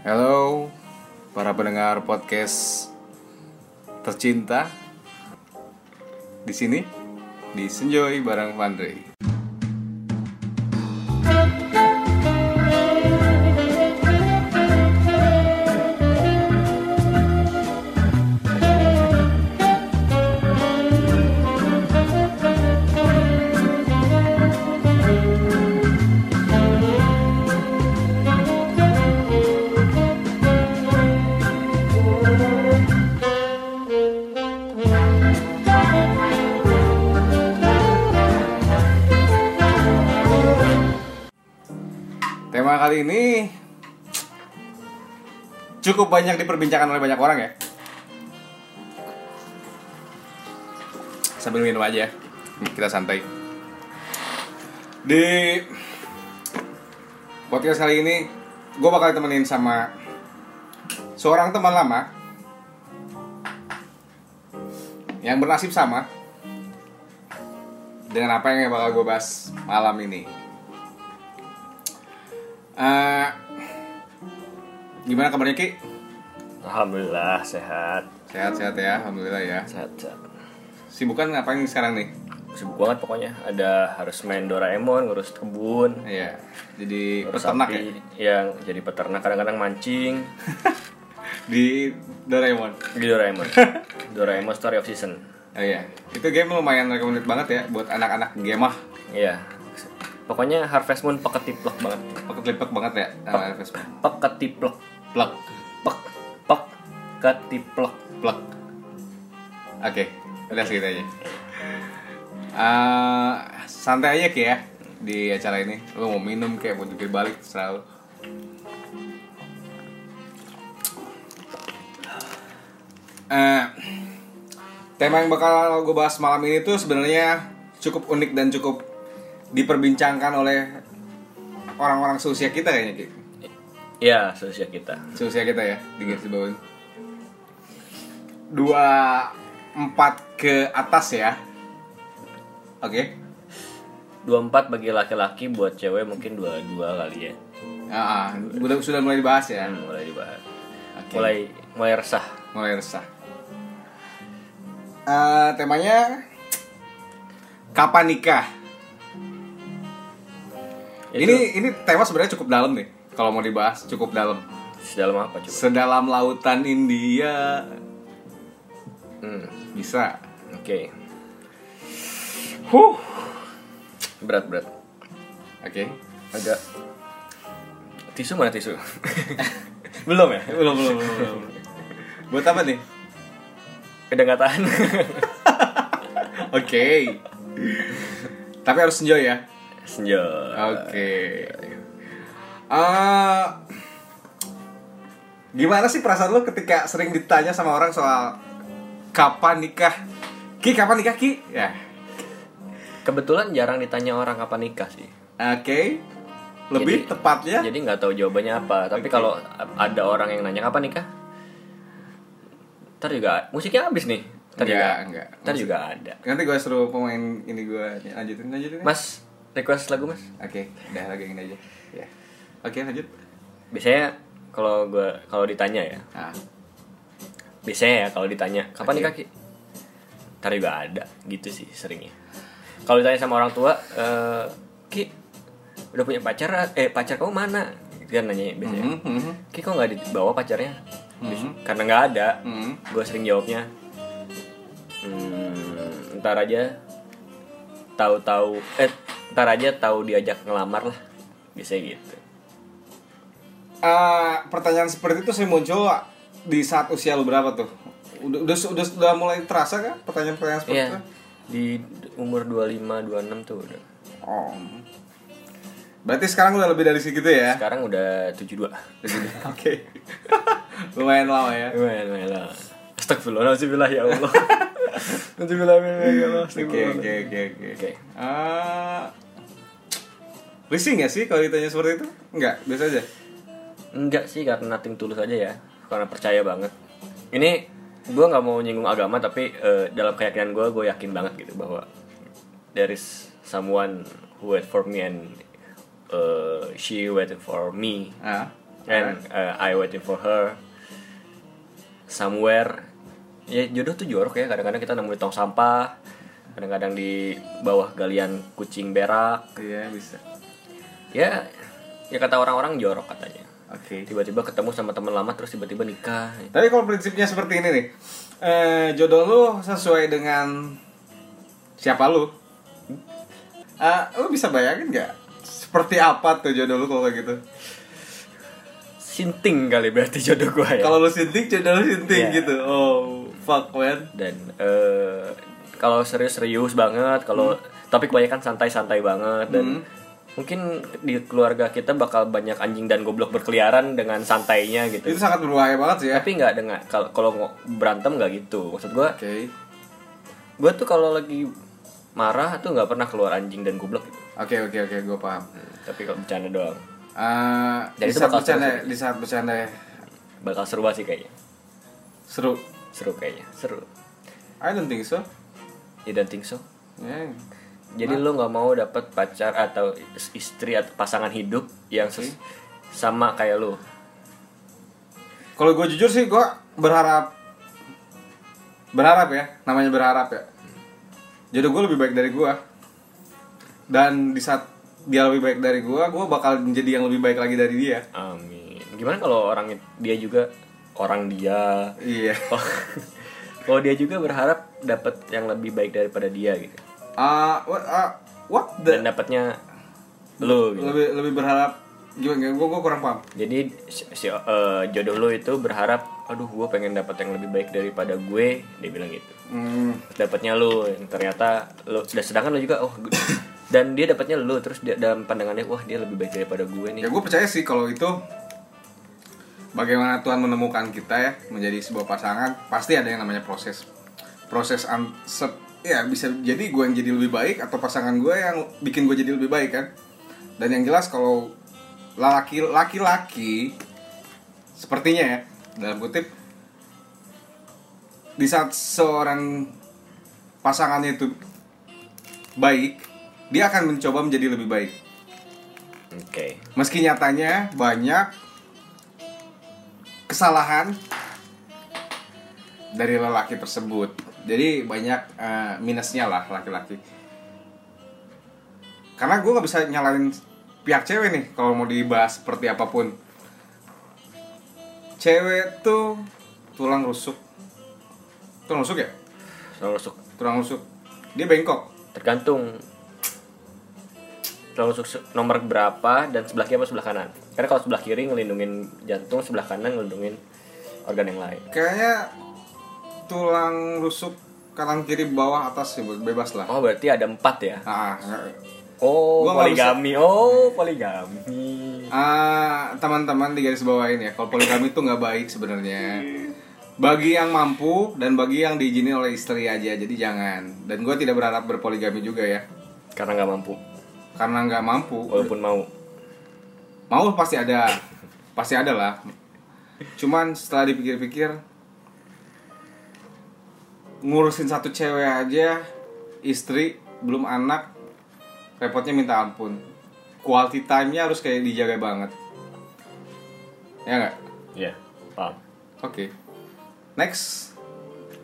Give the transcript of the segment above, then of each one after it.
Halo para pendengar podcast tercinta di sini di Senjoy bareng Vandre. Cukup banyak diperbincangkan oleh banyak orang ya. Sambil minum aja, kita santai. Di podcast kali ini, gue bakal temenin sama seorang teman lama yang bernasib sama dengan apa yang bakal gue bahas malam ini. Eh, gimana kabarnya Ki? Alhamdulillah sehat. Sehat-sehat ya, alhamdulillah ya. Sehat, sehat. Sibukan ngapain sekarang nih? Sibuk banget pokoknya. Ada harus main Doraemon, ngurus kebun, Iya, jadi ngurus peternak ya yang jadi peternak kadang-kadang mancing di Doraemon. di Doraemon. Doraemon Story of Season. Oh iya, itu game lumayan recommended banget ya buat anak-anak gemah. Iya. Pokoknya Harvest Moon peketiplek banget. Peket-lipek banget ya. Uh, Facebook. Peketiplek. Plug, Pek pek ketiplek. plug. Oke, udah segitu aja. Eh, santai aja Ki ya di acara ini. Lu mau minum kayak mau jungkir balik terserah lu. Eh, tema yang bakal gue bahas malam ini tuh sebenarnya cukup unik dan cukup diperbincangkan oleh orang-orang seusia kita kayaknya Ki. Iya, seusia kita. Seusia kita ya di garis bawah. Dua empat ke atas ya. Oke. 24 bagi laki-laki buat cewek mungkin 22 kali ya. Ah, ah, udah sudah mulai dibahas ya. Hmm, mulai dibahas. Oke. Mulai mulai resah. mulai resah. Eh, temanya kapan nikah? Itu Ini ini tema sebenarnya cukup dalam nih. Kalau mau dibahas cukup dalam. sedalam apa coba? Sedalam lautan India Hmm, bisa. oke. Huh. Berat berat. Oke. Agak tisu mana tisu? belum ya? Belum, belum, belum, belum. Buat apa nih? Udah nggak tahan. Oke. Tapi harus enjoy ya. Senja. Oke. Eh, gimana sih perasaan lu ketika sering ditanya sama orang soal kapan nikah? Ki kapan nikah Ki? Ya. Kebetulan jarang ditanya orang kapan nikah sih. Oke. Lebih Jadi- tepatnya Jadi nggak tahu jawabannya apa. Tapi Oke. kalau ada orang yang nanya kapan nikah, ntar juga musiknya habis nih. Ntar Enggak, juga, enggak. Ntar Musik- juga ada. nanti gue suruh pemain ini gue lanjutin lanjutin. Mas, request lagu mas? Oke, udah lagi ini aja. Ya. Oke, lanjut. Biasanya kalau gua kalau ditanya ya, Nah, biasanya ya kalau ditanya kapan nikah ki ntar juga ada gitu sih seringnya. Kalau ditanya sama orang tua eh, ki udah punya pacar eh pacar kamu mana? Kan nanya biasanya. Mhm, mhm, ki kok nggak dibawa pacarnya? Bis- Mhm. karena nggak ada. Mhm. gue sering jawabnya hmm, ntar aja tahu-tahu eh ntar aja tahu diajak ngelamar lah. Biasanya gitu. Eh, pertanyaan seperti itu saya muncul di saat usia lu berapa tuh? Udah udah udah, udah mulai terasa kan pertanyaan-pertanyaan seperti Iya itu? di umur 25 26 tuh udah Oh. Berarti sekarang udah lebih dari segitu ya? sekarang udah 72 Oke. Lumayan lama ya. Lumayan, lumayan lah. Astagfirullah, ya Allah. Nauzubillah ya Allah. Oke oke oke oke. Oke. Eh, Risih nggak sih kalau ditanya seperti itu? Enggak, biasa aja. Enggak sih karena nothing tulus aja ya. Karena percaya banget. Ini gue nggak mau nyinggung agama tapi eh, dalam keyakinan gue gue yakin banget gitu bahwa there is someone who wait for me and eh, she waited for me. Ah. and uh, I waiting for her somewhere. Ya jodoh tuh jorok ya kadang-kadang kita nemu di tong sampah kadang-kadang di bawah galian kucing berak. Iya bisa. Ya ya kata orang-orang jorok katanya oke. Tiba-tiba ketemu sama teman lama terus tiba-tiba nikah. Tapi kalau prinsipnya seperti ini nih eh, jodoh lu sesuai dengan siapa lu? Ah, lu bisa bayangin nggak seperti apa tuh jodoh lu kalau kayak gitu? Sinting kali berarti jodoh gue ya. Kalau lu sinting jodoh lu sinting Iya. gitu. Oh fuck man. Dan eh, kalau serius-serius banget kalau tapi kebanyakan santai-santai banget. Dan mungkin di keluarga kita bakal banyak anjing dan goblok berkeliaran dengan santainya gitu. Itu sangat berbahaya banget sih ya. Tapi nggak dengan kalau kalau berantem nggak gitu. Maksud gue oke. gue tuh kalau lagi marah tuh nggak pernah keluar anjing dan goblok gitu. Oke oke oke gue paham. Tapi kalau bercanda doang. Eh, Dan di saat bercanda seru di saat bercanda. Bakal seru banget sih kayaknya. Seru. Seru kayaknya seru. I don't think so. You don't think so? Yeah. Jadi lu nggak mau dapat pacar atau istri atau pasangan hidup yang ses- sama kayak lu Kalau gue jujur sih gue berharap berharap ya, namanya berharap ya. Jodoh gue lebih baik dari gue. Dan di saat dia lebih baik dari gue, gue bakal menjadi yang lebih baik lagi dari dia. Amin. Gimana kalau orang dia juga orang dia? Iya. Oh, kalau dia juga berharap dapat yang lebih baik daripada dia gitu. Ah, what, ah, what the? Dan dapatnya lu gitu. Lebih lebih berharap gimana? Gue gue kurang paham. Jadi si, eh, jodoh lu itu berharap, aduh gue pengen dapat yang lebih baik daripada gue, dia bilang gitu. Hmm, Dapatnya lu, yang ternyata lu dan sedangkan lu juga oh dan dia dapatnya lu terus dia dalam pandangannya wah dia lebih baik daripada gue nih. ya gue percaya sih kalau itu bagaimana Tuhan menemukan kita ya menjadi sebuah pasangan pasti ada yang namanya proses proses an sep- ya bisa jadi gue yang jadi lebih baik atau pasangan gue yang bikin gue jadi lebih baik kan dan yang jelas kalau laki laki-laki sepertinya ya dalam kutip di saat seorang pasangannya itu baik dia akan mencoba menjadi lebih baik Oke. Meski nyatanya banyak kesalahan dari lelaki tersebut. Jadi banyak eh, minusnya lah laki-laki. Karena gue nggak bisa nyalain pihak cewek nih kalau mau dibahas seperti apa pun. Cewek tuh tulang rusuk. Tulang rusuk ya? Selalu masuk Tulang rusuk. Dia bengkok. tergantung selalu masuk nomor berapa dan sebelah kiri apa sebelah kanan karena kalau sebelah kiri ngelindungin jantung sebelah kanan ngelindungin organ yang lain Kayaknya tulang rusuk kanan kiri bawah atas sih bebas lah. oh berarti ada empat ya Ah, oh Gua poligami oh poligami ah, teman-teman di garis bawain ya, kalau poligami itu nggak baik sebenarnya. Bagi yang mampu dan bagi yang diizinin oleh istri aja, jadi jangan. Dan gue tidak berharap berpoligami juga ya, karena nggak mampu karena nggak mampu. walaupun mau Mau pasti ada, pasti ada lah. Cuman setelah dipikir-pikir, ngurusin satu cewek aja, istri belum anak, repotnya minta ampun. Quality time-nya harus kayak dijaga banget. Ya nggak? ya paham Oke. Next,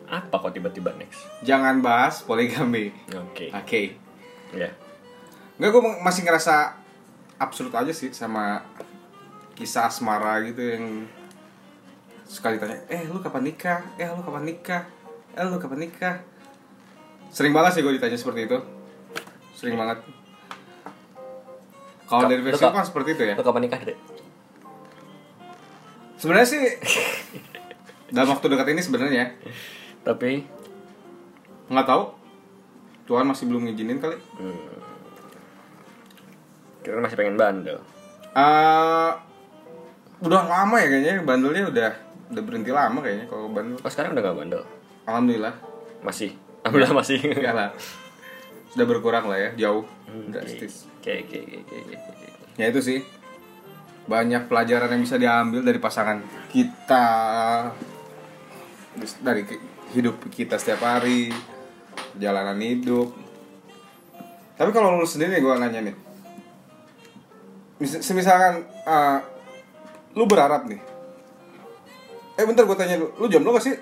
apa kok tiba-tiba next jangan bahas poligami. oke Oke. ya Enggak, gue masih ngerasa absurd aja sih sama kisah asmara gitu yang sekali tanya, eh lu kapan nikah? Eh lu kapan nikah? Eh lu kapan nikah? Sering banget sih gue ditanya seperti itu. Sering banget. Kalau Ka- dari lu versi ka- kan seperti itu ya. lo kapan nikah deh Sebenarnya sih dalam waktu dekat ini sebenarnya tapi nggak tahu. Tuhan masih belum ngizinin kali. kita masih pengen bandel Eh, udah lama ya kayaknya bandelnya udah udah berhenti lama kayaknya kalau bandel. oh sekarang udah gak bandel Alhamdulillah. masih alhamdulillah masih Enggak lah. Sudah berkurang lah ya, jauh. Hmm, Drastis. Oke oke oke. Ya itu sih. Banyak pelajaran yang bisa diambil dari pasangan kita dari hidup kita setiap hari, perjalanan hidup. Tapi kalau lu sendiri gue nanya nih. Mis- Semisalkan eh, lu berharap nih. Eh bentar gue tanya lu, lu jomblo gak sih?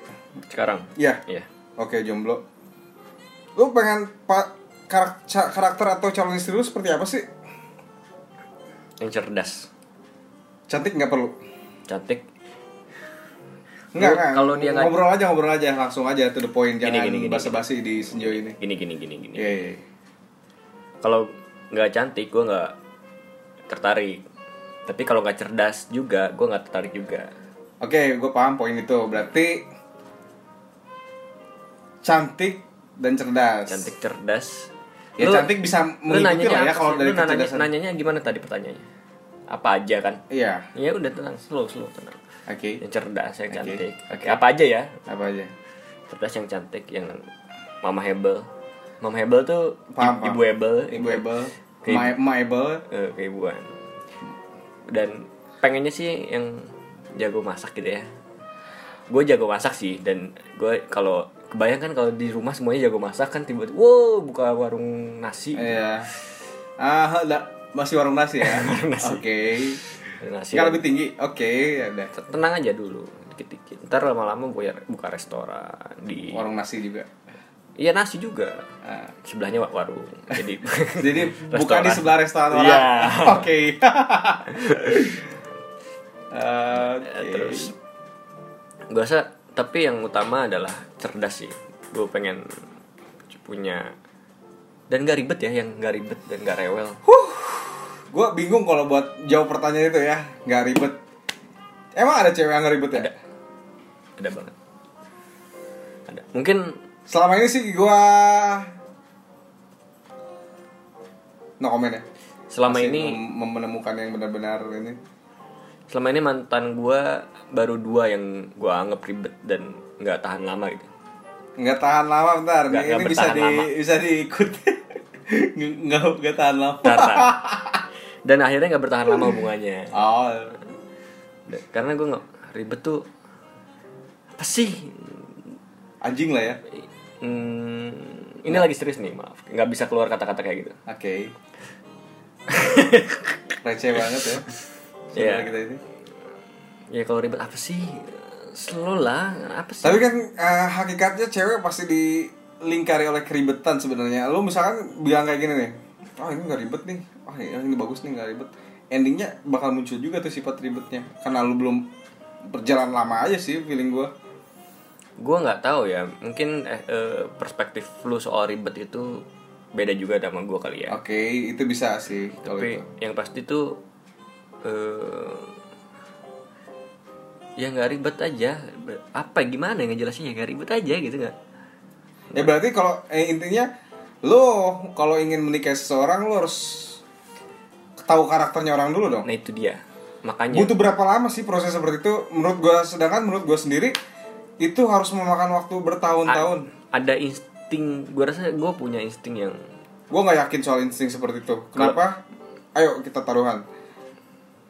Sekarang Iya. ya Oke jomblo. Lu pengen pak karakter, karakter atau calon istri lu seperti apa sih? yang cerdas Cantik nggak perlu. cantik Enggak, enggak. kalau dia ngobrol aja ngobrol aja langsung aja to the point Gini, jangan gini, gini, basa-basi di senjo ini. gini gini gini gini Iya, iya. kalau nggak cantik gue nggak tertarik tapi kalau nggak cerdas juga gue nggak tertarik juga Oke, gue paham poin itu. Berarti cantik dan cerdas. cantik cerdas Ya Lu- cantik bisa mengikuti lah ya kalau dari Lu nanyanya, kecerdasan. nanyanya gimana tadi pertanyaannya apa aja kan Iya. ya udah tenang slow slow tenang Oke. yang cerdas yang Oke. cantik oke apa aja ya Apa aja? cerdas yang cantik yang mama hebel mama hebel tuh Paham, ibu paham. hebel Ibu Ebel, Kayak- Ma Ma Ebel. eh, keibuan dan pengennya sih yang jago masak gitu ya gue jago masak sih dan gue kalau kebayang kan kalau di rumah semuanya jago masak kan tiba-tiba wow buka warung nasi Iya. Ah, enggak. masih warung nasi ya. nasi. Oke. nasi Nggak lebih tinggi. Oke, ya udah. tenang aja dulu dikit-dikit ntar lama-lama gue buka restoran di Warung nasi juga. iya nasi juga Ah. sebelahnya wa- warung jadi Jadi bukan di sebelah restoran orang. Iya. Oke. Oke. terus gue rasa tapi yang utama adalah cerdas sih gue pengen punya dan gak ribet ya yang gak ribet dan gak rewel gue bingung kalau buat jawab pertanyaan itu ya, nggak ribet. Emang ada cewek yang nggak ribet ya? Ada. ada banget ada mungkin Selama ini sih gue no comment ya. selama Masih ini mem- menemukan yang benar-benar ini. selama ini mantan gue baru dua yang gue anggap ribet dan nggak tahan lama gitu Nggak tahan lama bentar. Nggak- ini bisa bertahan di lama. bisa diikuti. nggak nggak tahan lama. Karena dan akhirnya nggak bertahan lama hubungannya Oh. Karena gue nggak ribet tuh apa sih Anjing lah ya. Hmm, ini lagi serius nih maaf nggak bisa keluar kata-kata kayak gitu Oke. Receh banget ya. Iya. Saudara kita ini. ya kalau ribet apa sih slow lah apa sih Tapi kan eh, hakikatnya cewek pasti dilingkari oleh keribetan sebenarnya. Lu misalkan bilang kayak gini nih, oh ini nggak ribet nih, oh ini bagus nih nggak ribet. Endingnya bakal muncul juga tuh sifat ribetnya, karena lu belum berjalan lama aja sih feeling gua. gue nggak tahu ya mungkin eh, eh, perspektif lu soal ribet itu beda juga sama gue kali ya Oke, itu bisa sih kalau tapi itu. yang pasti tuh eh ya nggak ribet aja apa gimana yang ngejelasinnya nggak ribet aja gitu nggak Ya berarti kalau eh, intinya lu kalau ingin menikahi seseorang lu harus tahu karakternya orang dulu dong. nah itu dia makanya Butuh berapa lama sih proses seperti itu? Menurut gua sedangkan menurut gua sendiri itu harus memakan waktu bertahun-tahun. a- ada insting gue rasa gue punya insting yang Gue nggak yakin soal insting seperti itu. Kenapa? Ayo kita taruhan.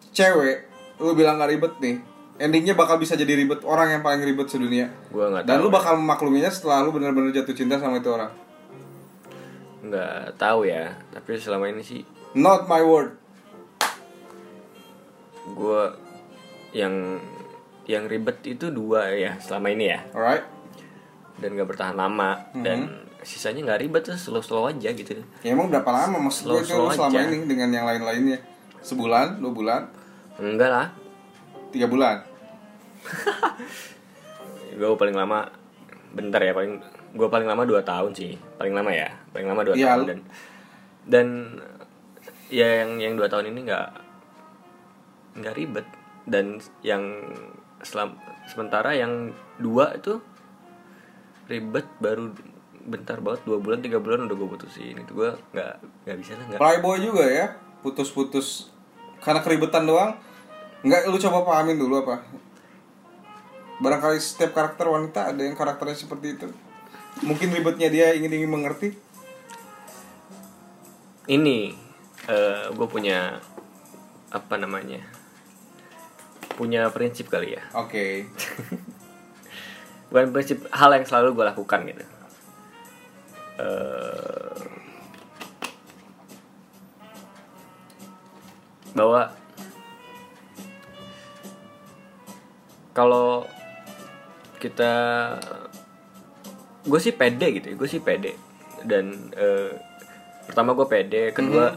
Cewek, lu bilang gak ribet nih. Endingnya bakal bisa jadi ribet orang yang paling ribet sedunia. gue nggak Dan tahu lu bakal memakluminya setelah lu benar-benar jatuh cinta sama itu orang. nggak tahu ya tapi selama ini sih Not my word. gue yang yang ribet itu dua ya selama ini ya Alright? dan gak bertahan lama dan Mhm. sisanya nggak ribet tuh slow slow aja gitu Ya emang berapa lama maksud gue itu Slow-slow lu selama aja. ini dengan yang lain-lainnya? Sebulan, dua bulan, enggak lah tiga bulan. gue paling lama bentar ya paling gue paling lama dua tahun sih. Paling lama ya paling lama dua Iya, tahun. dan dan ya yang yang dua tahun ini nggak nggak ribet. Dan yang selam, sementara yang dua itu ribet baru bentar banget dua bulan tiga bulan udah gue putusin. Itu gue nggak nggak bisa lah nggak. Playboy juga ya, putus-putus karena keribetan doang. Nggak, lu coba pahamin dulu apa? Barangkali setiap karakter wanita ada yang karakternya seperti itu. Mungkin ribetnya dia ingin ingin mengerti. ini gue punya apa namanya punya prinsip kali ya Oke. bukan prinsip hal yang selalu gue lakukan gitu Eh, bahwa kalau kita gue sih pede gitu ya gue sih pede. Dan eh, pertama gue pede kedua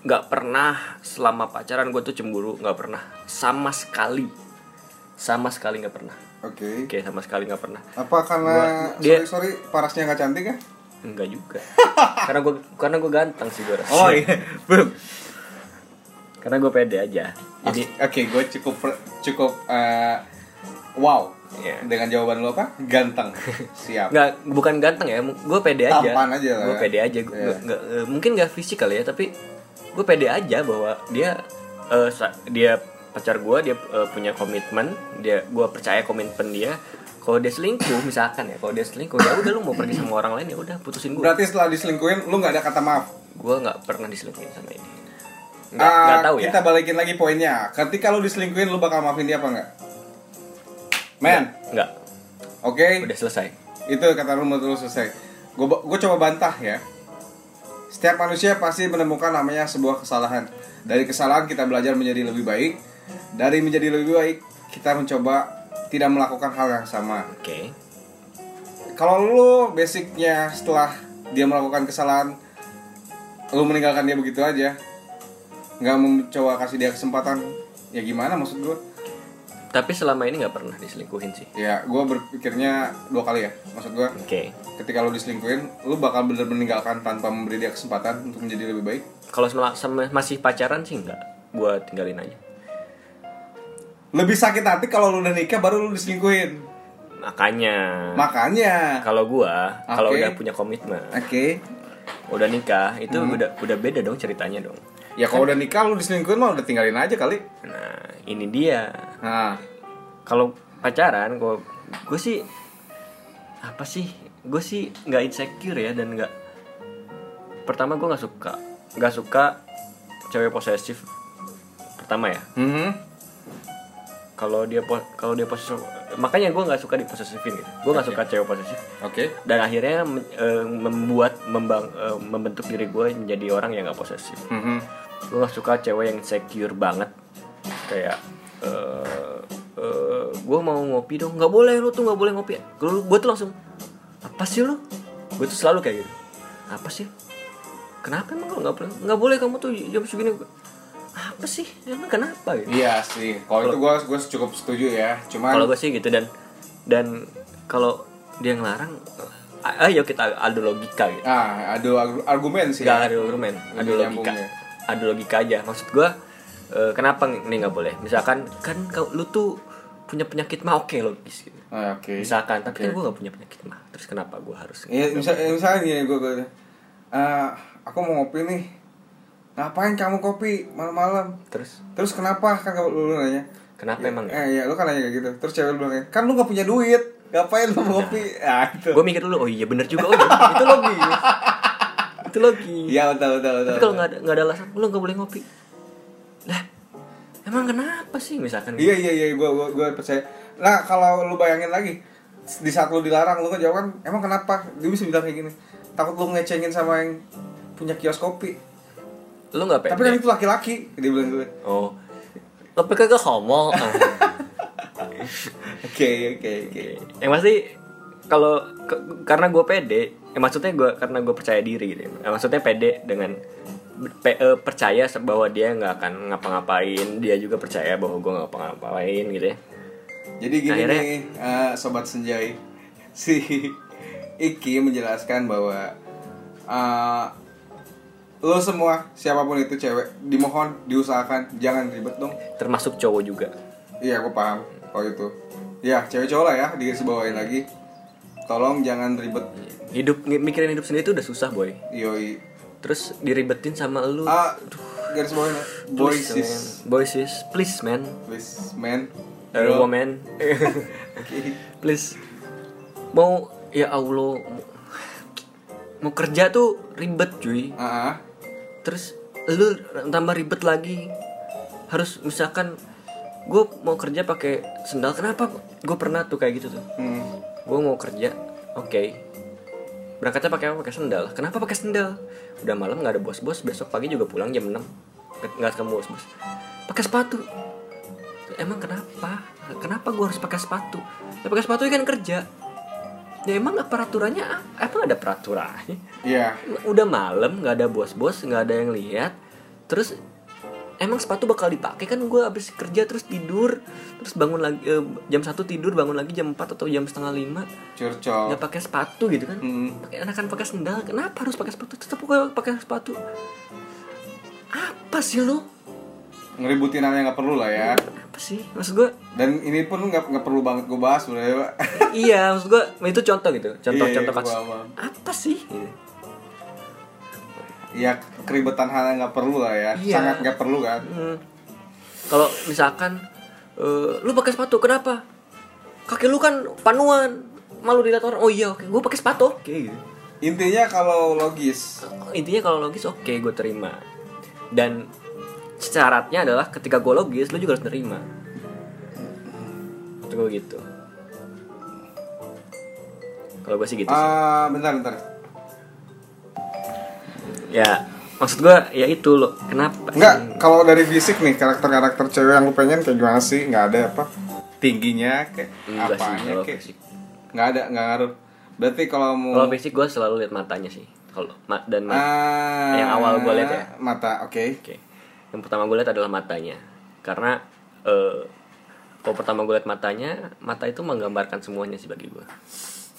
nggak pernah selama pacaran gue tuh cemburu nggak pernah. Sama sekali. Sama sekali nggak pernah. Oke. oke sama sekali nggak pernah. Apa karena Gua- dia- sorry sorry parasnya nggak cantik ya? enggak juga. Karena gue karena gue ganteng sih gue rasa. Oh iya, belum. Karena gue pede aja jadi Oke, gue cukup cukup eh, wow Iya. dengan jawaban lo apa? Ganteng. Siap. nggak bukan ganteng ya gue pede aja Tampan aja lah gue ya. pede aja Gua- Iya. nggak- eh, mungkin nggak fisik kali ya tapi gue pede aja bahwa dia sa- dia pacar gue dia eh, punya komitmen dia gue percaya komitmen dia kalau dia selingkuh misalkan ya kalau dia selingkuh ya udah lu mau pergi sama orang lain ya udah putusin gue Berarti setelah diselingkuhin, lu nggak ada kata maaf. gue nggak pernah diselingkuhin sama ini nggak Ah, nggak tahu ya Kita balikin lagi poinnya. Ketika lu diselingkuhin, lu bakal maafin dia apa enggak? Men, nggak oke. udah selesai Itu kata lu menurut lu selesai. Gue gue coba bantah ya. Setiap manusia pasti menemukan namanya sebuah kesalahan. Dari kesalahan kita belajar menjadi lebih baik. Dari menjadi lebih baik, kita mencoba tidak melakukan hal yang sama. oke Kalau lu basicnya setelah dia melakukan kesalahan, lu meninggalkan dia begitu aja, nggak mencoba kasih dia kesempatan, ya gimana maksud gue? tapi selama ini nggak pernah diselingkuhin sih Ya, gue berpikirnya dua kali ya, maksud gue. oke Ketika lu diselingkuhin, lu bakal bener meninggalkan tanpa memberi dia kesempatan untuk menjadi lebih baik. kalau masih pacaran sih nggak gue tinggalin aja Lebih sakit hati kalau lu udah nikah baru lu diselingkuhin. makanya Makanya, kalau gua kalau Oke. udah punya komitmen oke. udah nikah itu Hmm. udah udah beda dong ceritanya dong Ya kalau udah nikah lu diselingkuhin mah udah tinggalin aja kali. nah ini dia Nah, kalau pacaran gua gue sih apa sih gue sih nggak insecure ya dan nggak pertama gue nggak suka nggak suka cewek posesif pertama ya mhm. kalau dia kalau dia posesif makanya gue nggak suka diposesifin gitu gue nggak suka cewek posesif Oke. dan akhirnya eh, membuat membang, eh, membentuk diri gue menjadi orang yang gak posesif Mhm. Gue gak suka cewek yang secure banget. Kayak eh eh, gue mau ngopi dong. Nggak boleh lu tuh nggak boleh ngopi. Kalau gue tuh langsung apa sih lu? Gue tuh selalu kayak gitu. Apa sih? Kenapa emang kalau nggak boleh? Nggak boleh kamu tuh jam segini. Apa sih? Emang kenapa gitu Iya sih, kalau itu gue gue cukup setuju ya. Cuman kalau gue sih gitu dan dan kalau dia ngelarang a- ayo kita adu logika gitu. Ah argu- argumen sih. Gak ya. ada argumen, Lebih logika. Ada logika aja. Maksud gua eh, kenapa ini nggak boleh? Misalkan kan kau lu tuh punya penyakit mah oke logis gitu. Ah, Oke. Misalkan, tapi kan Oke. gua gak punya penyakit mah. Terus kenapa gua harus? Iya, misal, eh, misalnya gini gue gue eh, aku mau ngopi nih. Ngapain kamu kopi malam-malam? Terus Terus kenapa kan lu, lu nanya? kenapa Ya, emang? Eh iya, lu kan nanya kayak gitu. Terus cewek lu bilang, "Kan lu gak punya duit. Ngapain lu mau ngopi?" Ah, itu. Gue mikir dulu, oh iya bener juga, oh iya, itu logis. itu logis. Iya, betul betul betul. Tapi kalau nggak ada nggak ada alasan, lu nggak boleh ngopi. Lah, emang kenapa sih misalkan? Iya iya iya gue gue gue percaya. Nah kalau lu bayangin lagi di saat lu dilarang lu ngejawab kan emang kenapa dia bisa bilang kayak gini takut lu ngecengin sama yang punya kios kopi Lu nggak pede? tapi kan itu laki-laki dia bilang gue Oh, tapi kagak homo. oke oke oke yang pasti kalau karena gue pede eh, maksudnya gue karena gue percaya diri gitu. Eh, maksudnya pede dengan pe- eh, percaya bahwa dia nggak akan ngapa-ngapain dia juga percaya bahwa gue nggak ngapa-ngapain gitu ya jadi gini Akhirnya- nih eh, sobat senjai si Iki menjelaskan bahwa eh, lo semua siapa pun itu cewek dimohon diusahakan jangan ribet dong termasuk cowok juga Iya, aku paham kalau itu. Ya, cewek cowok lah ya, digaris bawain lagi. Tolong jangan ribet. hidup mikirin hidup sendiri itu udah susah boy Yoi. terus diribetin sama lu Ah, garis bawain. ya. Boy Please, sis, man. boy sis please man please, man. Girl. woman Oke. please mau ya allah mau, kerja tuh ribet cuy Ah, ah. terus lu tambah ribet lagi harus misalkan gue mau kerja pakai sendal kenapa gue pernah tuh kayak gitu tuh Hmm. Gue mau kerja. Oke. Berangkatnya pakai apa? Pakai sendal. Kenapa pakai sendal? Udah malam nggak ada bos bos besok pagi juga pulang jam 6 nggak ketemu bos bos pakai sepatu. Emang kenapa? Kenapa gue harus pakai sepatu? Ya pakai sepatu kan kerja. Ya emang peraturannya apa emang ada peraturannya? Iya. udah malam nggak ada bos-bos nggak ada yang lihat. Terus emang sepatu bakal dipakai kan gue abis kerja terus tidur terus bangun lagi eh, jam satu tidur bangun lagi jam 4 atau jam setengah lima Curcol. nggak pakai sepatu gitu kan Hmm. pakai enakan pakai sendal kenapa harus pakai sepatu tetap gue pakai sepatu apa sih lo Ngeributin yang nggak perlu lah ya. apa sih maksud gue Dan ini pun nggak nggak perlu banget gue bahas sebenarnya. Pak. iya maksud gue itu contoh gitu contoh Iya, contoh gua kasus apa sih Gitu. Ya keribetan hal yang nggak perlu lah ya. Iya. Sangat nggak perlu kan. Hmm. Kalau misalkan eh, lu pakai sepatu, kenapa? Kaki lu kan panuan, malu dilihat orang. Oh iya, oke, gue pakai sepatu. Oke. gitu. Intinya kalau logis. Intinya kalau logis oke, gue terima. Dan syaratnya adalah ketika gue logis, lu juga harus nerima. Itu gue gitu. Kalau gue sih gitu sih. Ah, bentar bentar. Ya, maksud gue ya itu lo. Kenapa? sih? Enggak, kalau dari fisik nih karakter-karakter cewek yang lu pengen kayak gimana sih? Nggak ada apa? Tingginya kayak Enggak apanya kayak fisik. nggak ada nggak ngaruh. Berarti kalau mau Kalau fisik gue selalu lihat matanya sih. Kalau ma- dan ma- Ah, yang awal gua lihat ya? Mata, oke. Oke. Yang pertama gue lihat adalah matanya. Karena eh kalau pertama gue lihat matanya, mata itu menggambarkan semuanya sih bagi gue.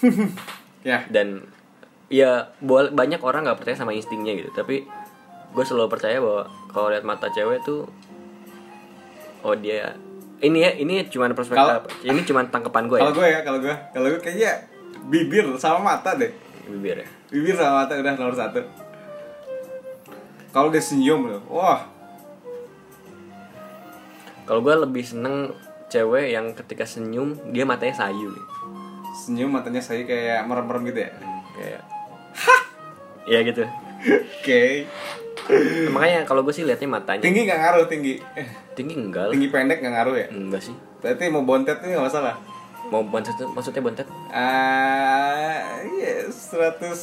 Ya. Dan ya boleh banyak orang nggak percaya sama instingnya gitu, tapi gue selalu percaya bahwa kalau lihat mata cewek tuh oh dia ini ya ini cuma perspektif Kalau- ini cuma tangkapan gue ya Kalau gue ya, kalau gue, kalau gue kayaknya bibir sama mata deh. bibir ya Bibir sama mata udah nomor satu. Kalau dia senyum loh, wah, kalau gue lebih seneng cewek yang ketika senyum dia matanya sayu gitu. senyum matanya saya kayak merem-merem gitu ya. kayak ya gitu Oke. makanya kalau gue sih liatnya matanya Tinggi nggak ngaruh tinggi. Eh, tinggi enggak lah tinggi pendek nggak ngaruh ya. enggak sih Berarti mau bontet ini nggak masalah. mau bontet tuh maksudnya bontet Ah, iya, 100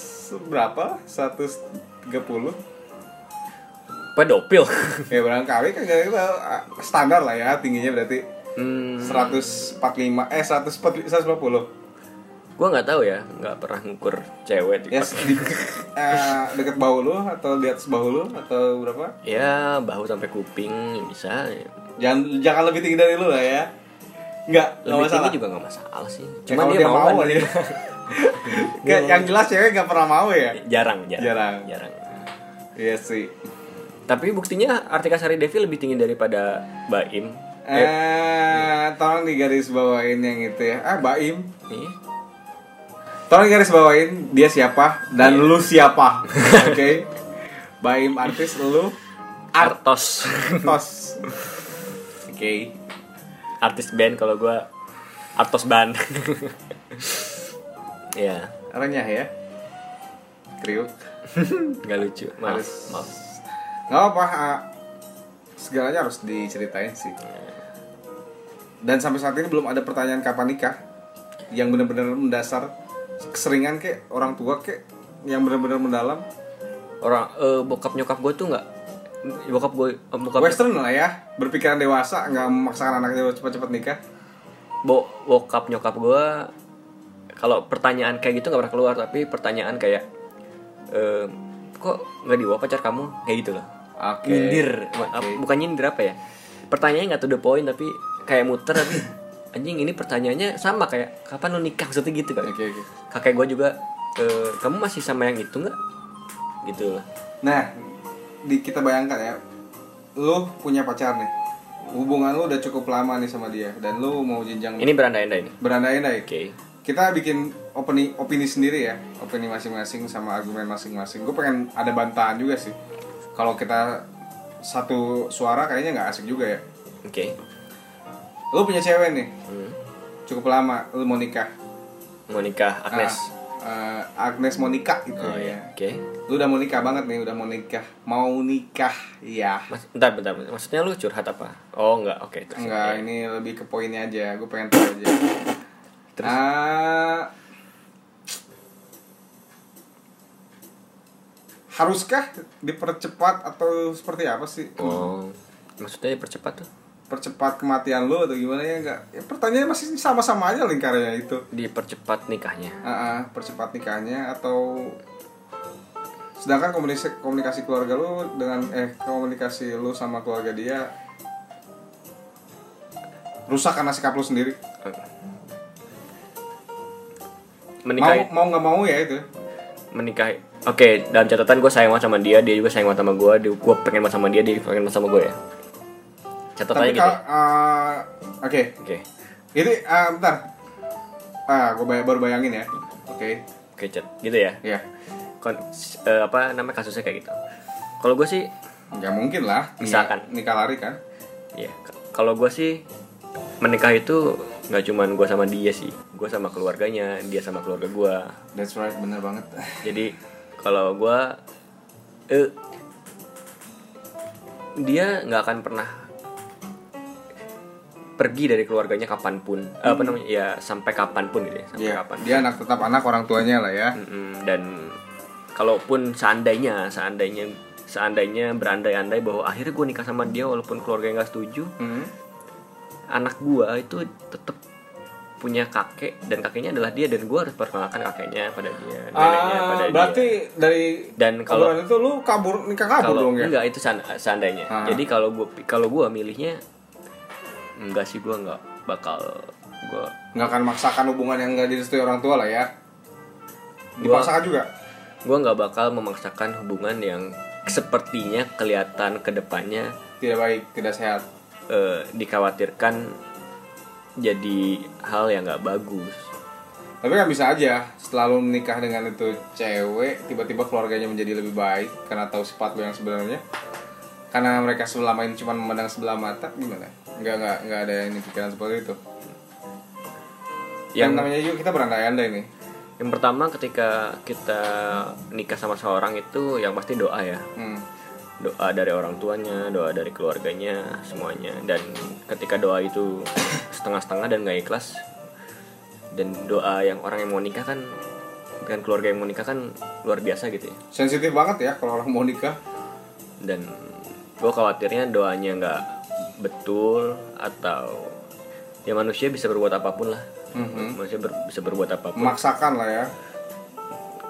berapa? 130. pedofil Ya barangkali kan ah, standar lah ya tingginya berarti hmm, 145 eh 140 140. Gue nggak tahu ya nggak pernah ngukur cewek Ya di eh, deket bahu lu atau di atas bahu lu atau berapa? ya bahu sampai kuping bisa Jangan jangan lebih tinggi dari lu lah ya. Enggak lebih masalah. tinggi juga nggak masalah sih Ya, cuma kalau dia, dia mau, mau kan aja. Kayak yang jelas cewek gak pernah mau ya. jarang jarang Jarang. jarang Iya sih. tapi buktinya Artika Sari Devi lebih tinggi daripada Baim eh, Eh, tolong digaris bawain yang itu ya. Ah, Baim. iya. Tolong garis bawain dia siapa dan lu siapa. Oke. Baim artis lu Artos artos. Oke. artis band kalau gue Artos band ya Renyah ya. Kriuk. nggak lucu maaf Harus. maaf Nggak apa ah, segalanya harus diceritain sih. Dan sampai saat ini belum ada pertanyaan kapan nikah yang benar-benar mendasar keseringan kek orang tua kek yang benar-benar mendalam. Orang eh, bokap nyokap gue tuh nggak bokap gue eh, bokap western lah ya berpikiran dewasa nggak memaksakan anaknya cepat-cepat nikah. Bo, bokap nyokap gue kalau pertanyaan kayak gitu nggak pernah keluar tapi pertanyaan kayak eh, kok nggak dibawa pacar kamu? Kayak gitu loh Oke. nyindir. Oke. bukan nyindir apa ya? Pertanyaannya nggak to the point tapi kayak muter tapi anjing ini pertanyaannya sama kayak kapan lu nikah? Maksudnya gitu kan oke oke. Kakek gue juga eh, kamu masih sama yang itu nggak? Gitu. Loh nah di kita bayangkan ya lu punya pacar nih. Hubungan lu udah cukup lama nih sama dia dan lu mau jenjang ini berandai-andai nih. Berandai-andai. Oke. Kita bikin opini opini sendiri ya opini masing-masing sama argumen masing-masing. Gue pengen ada bantahan juga sih. Kalau kita satu suara kayaknya nggak asik juga ya. Oke lu punya cewek nih. Hmm. cukup lama lu mau nikah. Mau nikah Agnes. Ah, eh, Agnes mau nikah gitu oh ya. Iya oke. Lu udah mau nikah banget nih udah mau nikah. Mau nikah ya Mas, bentar, bentar, maksudnya lu curhat apa? Oh enggak, oke terus. enggak ini lebih ke poinnya aja. Gue pengen tahu aja. Terus? Ah, haruskah dipercepat atau seperti apa sih? Oh, maksudnya dipercepat tuh? Percepat kematian lu atau gimana ya enggak ya, pertanyaannya masih sama-sama aja lingkarannya itu. Dipercepat nikahnya. Ah, ah, percepat nikahnya atau sedangkan komunikasi komunikasi keluarga lu dengan eh komunikasi lu sama keluarga dia rusak karena sikap lu sendiri. Menikahi mau mau nggak mau ya itu. Menikahi oke dalam catatan gue sayang banget sama dia dia juga sayang banget sama gue gue pengen banget sama dia dia pengen banget sama gue ya catatannya tapi gitu. ah, oke. Oke. Ini ah, bentar. Ah gue baru bayangin ya. Oke. Oke cat gitu ya? Ya Kon, eh, apa namanya kasusnya kayak gitu? Kalau gue sih nggak mungkin lah. Misalkan. nikah lari kan? Ya k- kalau gue sih menikah itu nggak cuman gue sama dia sih. Gue sama keluarganya dia sama keluarga gue that's right bener banget. Jadi kalau gue eh, dia nggak akan pernah pergi dari keluarganya kapan pun Eh, apa namanya ya sampai kapan pun gitu ya sampai Iya, kapan dia anak tetap anak orang tuanya lah ya. Mm-mm, dan kalaupun seandainya seandainya seandainya berandai-andai bahwa akhirnya gue nikah sama dia walaupun keluarga nggak setuju Hmm. anak gue itu tetap punya kakek dan kakeknya adalah dia dan gue harus perkenalkan kakeknya pada dia neneknya Ah, pada berarti dia. dari Dan kalau- itu lu kabur nikah kabur kalau dong ya? enggak itu seand- seandainya. Ah. jadi kalau gue kalau gue milihnya enggak sih gue nggak bakal gue nggak akan maksakan hubungan yang nggak direstui orang tua lah ya. Dipaksakan juga? gue nggak bakal memaksakan hubungan yang sepertinya kelihatan ke depannya tidak baik tidak sehat. eh, dikhawatirkan jadi hal yang nggak bagus. Tapi kan bisa aja setelah lu menikah dengan itu cewek tiba-tiba keluarganya menjadi lebih baik karena tahu sifat lu yang sebenarnya. Karena mereka selama ini cuma memandang sebelah mata gimana nggak nggak nggak ada yang pikiran seperti itu. Yang yang namanya juga kita berandai-andai nih. yang pertama ketika kita nikah sama seorang itu yang pasti doa ya. Hmm. doa dari orang tuanya doa dari keluarganya semuanya. Dan ketika doa itu setengah-setengah dan nggak ikhlas dan doa yang orang yang mau nikah kan dengan keluarga yang mau nikah kan luar biasa gitu ya. Sensitif banget ya kalau orang mau nikah. Dan gue khawatirnya doanya nggak betul atau ya manusia bisa berbuat apa pun lah. Mhm. manusia ber- bisa berbuat apa pun. Memaksakan lah ya.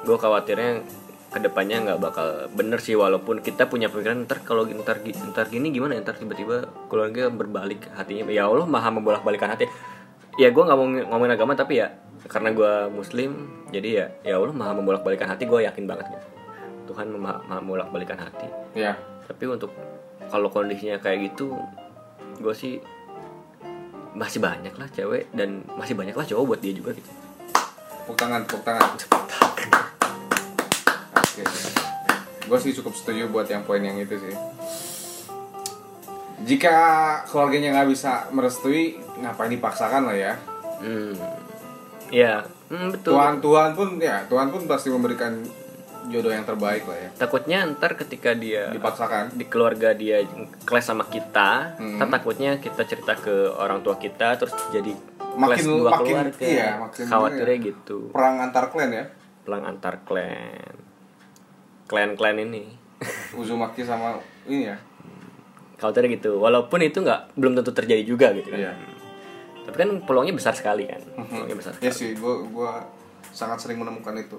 Gue khawatirnya ke depannya nggak bakal bener sih walaupun kita punya pemikiran ntar kalau ntar ntar gini gimana ya? ntar tiba-tiba keluarga berbalik hatinya. Ya Allah maha membolak balikan hati. Ya gue nggak mau ng- ngomongin agama tapi ya karena gue muslim jadi ya ya Allah maha membolak balikan hati gue yakin banget gitu. Tuhan maha, maha membolak balikan hati. Ya. Tapi untuk kalau kondisinya kayak gitu gue sih masih banyak lah cewek dan masih banyak lah cowok buat dia juga gitu. Tepuk tangan tepuk tangan. Oke gue sih cukup setuju buat yang poin yang itu sih. Jika keluarganya nggak bisa merestui ngapain dipaksakan lah ya? Hmm. Ya hmm, betul. Tuhan Tuhan pun ya Tuhan pun pasti memberikan jodoh yang terbaik lah ya. Takutnya ntar ketika dia dipaksakan. di keluarga dia kelas sama kita Hmm. ntar takutnya kita cerita ke orang tua kita terus jadi Makin- kelas dua makin- keluarga. iya, makin khawatirnya bener gitu. Perang antar klan ya? Pelang antar klan. Klan-klan ini. Uzumaki sama ini ya? Khawatirnya gitu. Walaupun itu nggak belum tentu terjadi juga gitu kan. Iya. tapi kan peluangnya besar sekali kan. Peluangnya besar ya sih gue gua sangat sering menemukan itu